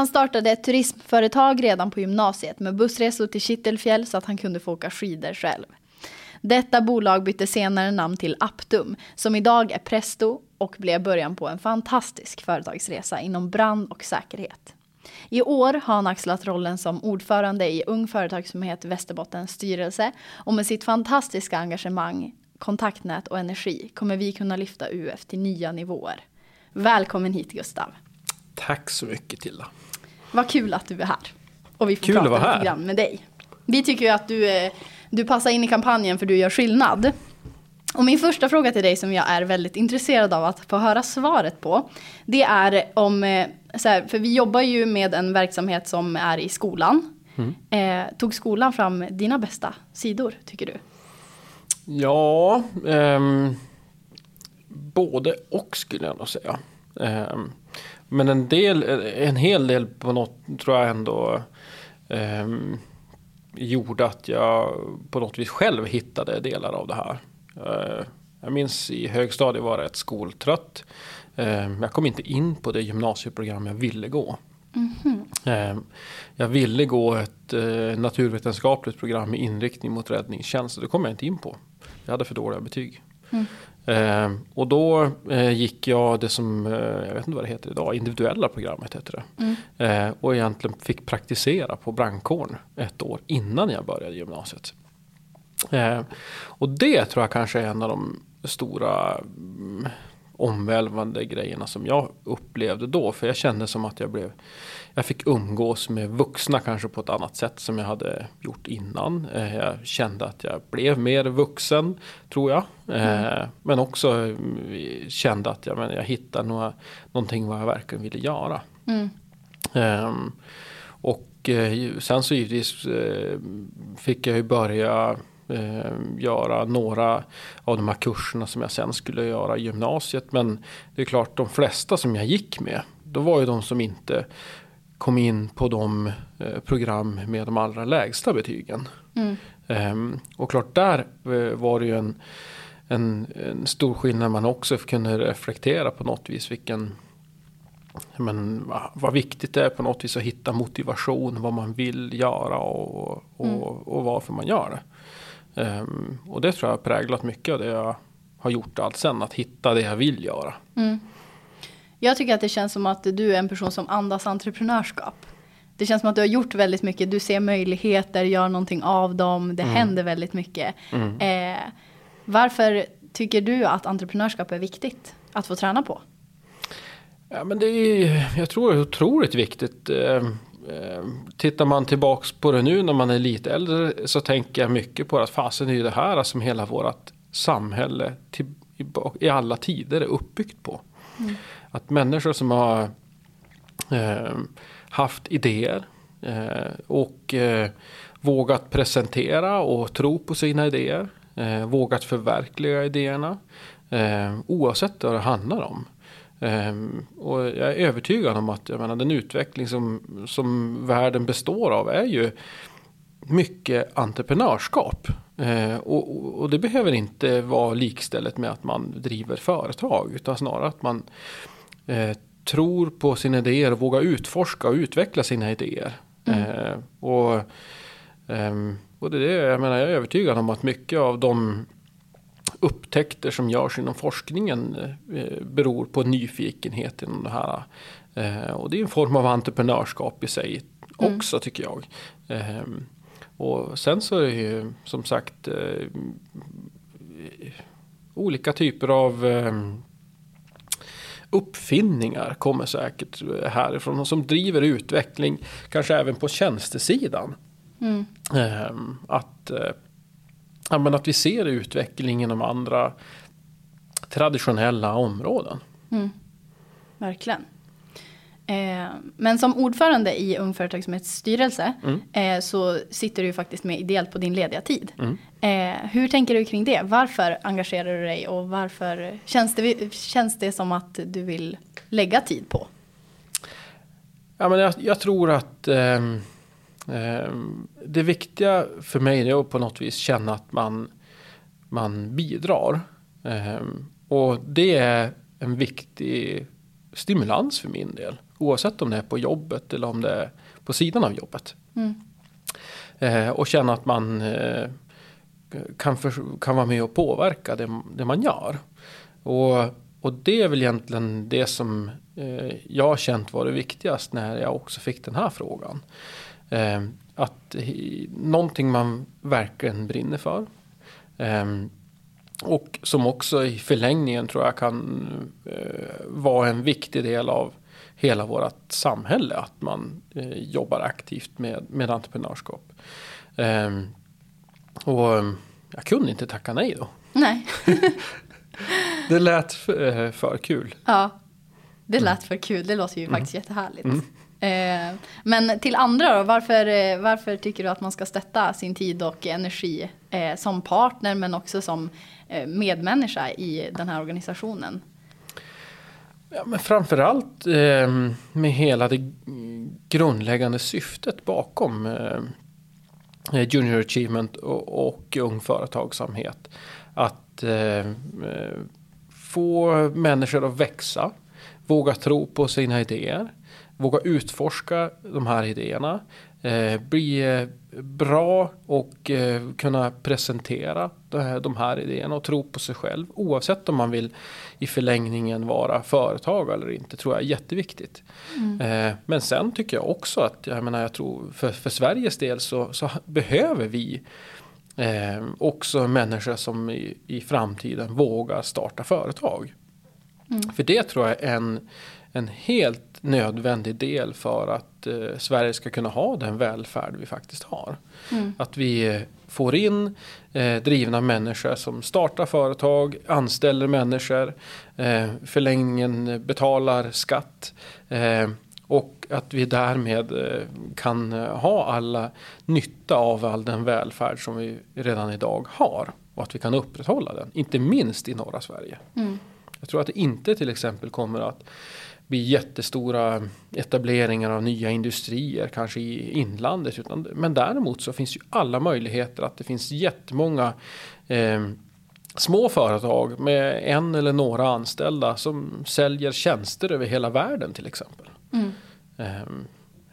Han startade ett turismföretag redan på gymnasiet med bussresor till Kittelfjäll så att han kunde få åka skidor själv. Detta bolag bytte senare namn till Aptum, som idag är Presto och blev början på en fantastisk företagsresa inom brand och säkerhet. I år har han axlat rollen som ordförande i Ung Företagsamhet Västerbottens styrelse och med sitt fantastiska engagemang, kontaktnät och energi kommer vi kunna lyfta UF till nya nivåer. Välkommen hit Gustav. Tack så mycket Tilda. Vad kul att du är här. Och vi får Kul prata lite här. grann med dig. Vi tycker ju att du, eh, du passar in i kampanjen för du gör skillnad. Och min första fråga till dig som jag är väldigt intresserad av att få höra svaret på. Det är om, eh, så här, för vi jobbar ju med en verksamhet som är i skolan. Mm. Eh, tog skolan fram dina bästa sidor tycker du? Ja, ehm, både och skulle jag nog säga. Ehm, men en, del, en hel del på något tror jag ändå ehm, gjorde att jag på något vis själv hittade delar av det här. Eh, jag minns i högstadiet var jag rätt skoltrött. Ehm, jag kom inte in på det gymnasieprogram jag ville gå. Ehm, Jag ville gå ett eh, naturvetenskapligt program med inriktning mot räddningstjänst. Det kom jag inte in på. Jag hade för dåliga betyg. Ehm, och då eh, gick jag det som, eh, jag vet inte vad det heter idag, individuella programmet heter det. Eh, och egentligen fick praktisera på brandkåren ett år innan jag började gymnasiet. Eh, och det tror jag kanske är en av de stora mm, omvälvande grejerna som jag upplevde då. För jag kände som att jag blev Jag fick umgås med vuxna kanske på ett annat sätt som jag hade gjort innan. Eh, jag kände att jag blev mer vuxen tror jag. Eh, Men också mm, kände att jag, men, jag hittade några, någonting vad jag verkligen ville göra. Ehm, och eh, sen så givetvis eh, fick jag ju börja eh, göra några av de här kurserna som jag sen skulle göra i gymnasiet. Men det är klart de flesta som jag gick med, då var ju de som inte kom in på de eh, program med de allra lägsta betygen. Ehm, och klart där eh, var det ju en, en, en stor skillnad man också kunde reflektera på något vis vilken men va- vad viktigt det är på något vis att hitta motivation, vad man vill göra och, och, och varför man gör det. Ehm, och det tror jag har präglat mycket av det jag har gjort allt sen, att hitta det jag vill göra. Jag tycker att det känns som att du är en person som andas entreprenörskap. Det känns som att du har gjort väldigt mycket. Du ser möjligheter, gör någonting av dem. Det händer väldigt mycket. Eh, varför tycker du att entreprenörskap är viktigt att få träna på? Ja, men det är, jag tror det är otroligt viktigt. Eh, Tittar man tillbaks på det nu när man är lite äldre så tänker jag mycket på att fasen är ju det här som hela vårt samhälle till, i, alla tider är uppbyggt på. Att människor som har eh, haft idéer eh, och eh, vågat presentera och tro på sina idéer. Eh, vågat förverkliga idéerna. Eh, oavsett vad det handlar om. Ehm, och jag är övertygad om att jag menar, den utveckling som, som världen består av är ju mycket entreprenörskap. Eh, och, och- och det behöver inte vara likstället med att man driver företag. Utan snarare att man eh, tror på sina idéer och vågar utforska och utveckla sina idéer. Och, ehm, och det är det, jag menar, jag är övertygad om att mycket av de upptäckter som görs inom forskningen eh, beror på nyfikenhet inom det här. Eh, och det är en form av entreprenörskap i sig också tycker jag. Eh, och sen så är det ju som sagt eh, olika typer av uppfinningar kommer säkert härifrån och som driver utveckling kanske även på tjänstesidan. Eh, att, eh, ja, men att vi ser utveckling inom andra traditionella områden. Mm. Verkligen. Eh, men som ordförande i Ung Företagsamhets styrelse Mm. eh, så sitter du ju faktiskt med ideellt på din lediga tid. Mm. Eh, hur tänker du kring det? Varför engagerar du dig och varför känns det, känns det som att du vill lägga tid på? Ja, men jag, jag tror att ehm, det viktiga för mig är att på något vis känna att man, man bidrar. Ehm, och det är en viktig stimulans för min del. Oavsett om det är på jobbet eller om det är på sidan av jobbet. Mm. Eh, och känna att man eh, kan, för, kan vara med och påverka det, det man gör. Och, och det är väl egentligen det som eh, jag har känt var det viktigast när jag också fick den här frågan. Eh, att någonting man verkligen brinner för. Eh, och som också i förlängningen tror jag kan eh, vara en viktig del av hela vårt samhälle. Att man eh, jobbar aktivt med, med entreprenörskap. Ehm, och jag kunde inte tacka nej då. Nej, Det lät för, eh, för kul. ja. Det lät för kul, det låter ju Mm. faktiskt jättehärligt. Eh, men till andra då, varför, eh, varför tycker du att man ska stötta sin tid och energi eh, som partner men också som eh, medmänniska i den här organisationen? Ja, men framförallt eh, med hela det grundläggande syftet bakom eh, Junior Achievement och, och Ung Företagsamhet. Att eh, få människor att växa, våga tro på sina idéer, våga utforska de här idéerna, eh, bli eh, bra och eh, kunna presentera de här, de här idéerna och tro på sig själv. Oavsett om man vill i förlängningen vara företag eller inte tror jag är jätteviktigt. Eh, men sen tycker jag också att jag menar jag tror för, för Sveriges del så, så behöver vi också människor som i, i framtiden vågar starta företag. För det tror jag är en, en helt nödvändig del för att eh, Sverige ska kunna ha den välfärd vi faktiskt har. Att vi eh, får in eh, drivna människor som startar företag, anställer människor, eh, förlängningen betalar skatt. Eh, och att vi därmed eh, kan eh, ha alla nytta av all den välfärd som vi redan idag har. Och att vi kan upprätthålla den, inte minst i norra Sverige. Jag tror att det inte till exempel kommer att bli jättestora etableringar av nya industrier kanske i inlandet. Utan, men däremot så finns ju alla möjligheter att det finns jättemånga eh, små företag med en eller några anställda som säljer tjänster över hela världen till exempel. Eh,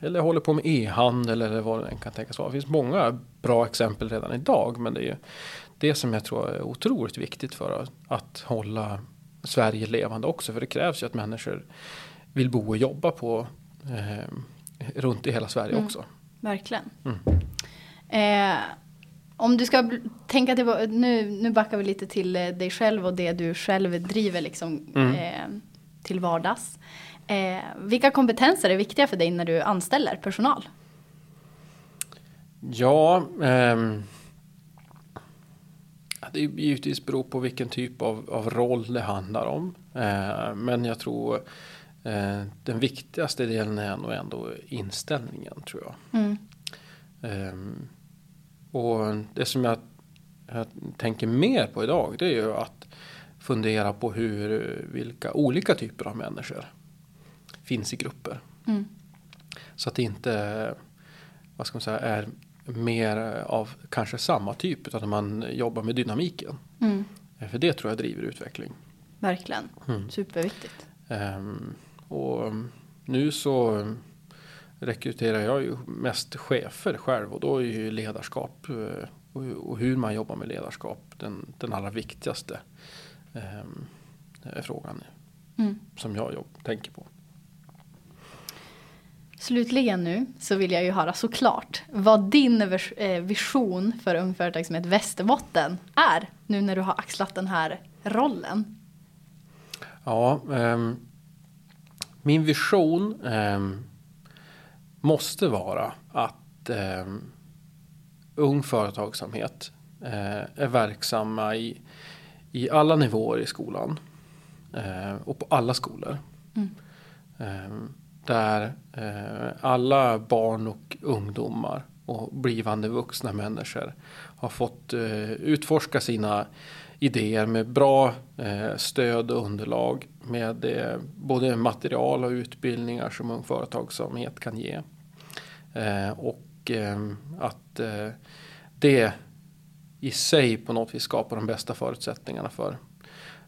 eller håller på med e-handel eller vad det än kan tänkas vara. Det finns många bra exempel redan idag men det är ju det som jag tror är otroligt viktigt för att, att hålla Sverige levande också. För det krävs ju att människor vill bo och jobba på eh, runt i hela Sverige Mm. också. Verkligen. Eh, om du ska tänka till, nu, nu backar vi lite till eh, dig själv och det du själv driver liksom, Mm. eh, till vardags. Eh, vilka kompetenser är viktiga för dig när du anställer personal? Ja, ehm, ja, det är givetvis beror på vilken typ av, av roll det handlar om. Eh, men jag tror eh, den viktigaste delen är nog ändå inställningen tror jag. Mm. Ehm, och det som jag, jag tänker mer på idag det är ju att fundera på hur, vilka olika typer av människor finns i grupper. Mm. Så att det inte vad ska man säga, är mer av kanske samma typ utan att man jobbar med dynamiken. Mm. För det tror jag driver utveckling. Verkligen. Mm. Superviktigt. Ehm, och nu så rekryterar jag ju mest chefer själv och då är ju ledarskap eh, och, hur man jobbar med ledarskap den, den allra viktigaste eh, frågan Mm. som jag jobb, tänker på. Slutligen nu så vill jag ju höra såklart vad din eh, vision för Ung Företagsamhet Västerbotten är nu när du har axlat den här rollen. Ja, ehm, min vision ehm, måste vara att ehm, ung företagsamhet eh, är verksamma i, i alla nivåer i skolan eh, och på alla skolor. Mm. Där eh, alla barn och ungdomar och blivande vuxna människor har fått eh, utforska sina idéer med bra eh, stöd och underlag med eh, både material och utbildningar som Ung Företagsamhet kan ge. Eh, och eh, att eh, det i sig på något vis skapar de bästa förutsättningarna för,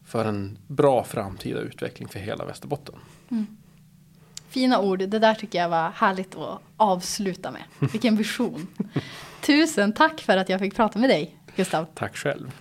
för en bra framtida utveckling för hela Västerbotten. Mm. Fina ord, det där tycker jag var härligt att avsluta med. Vilken vision. Tusen tack för att jag fick prata med dig, Gustav. Tack själv.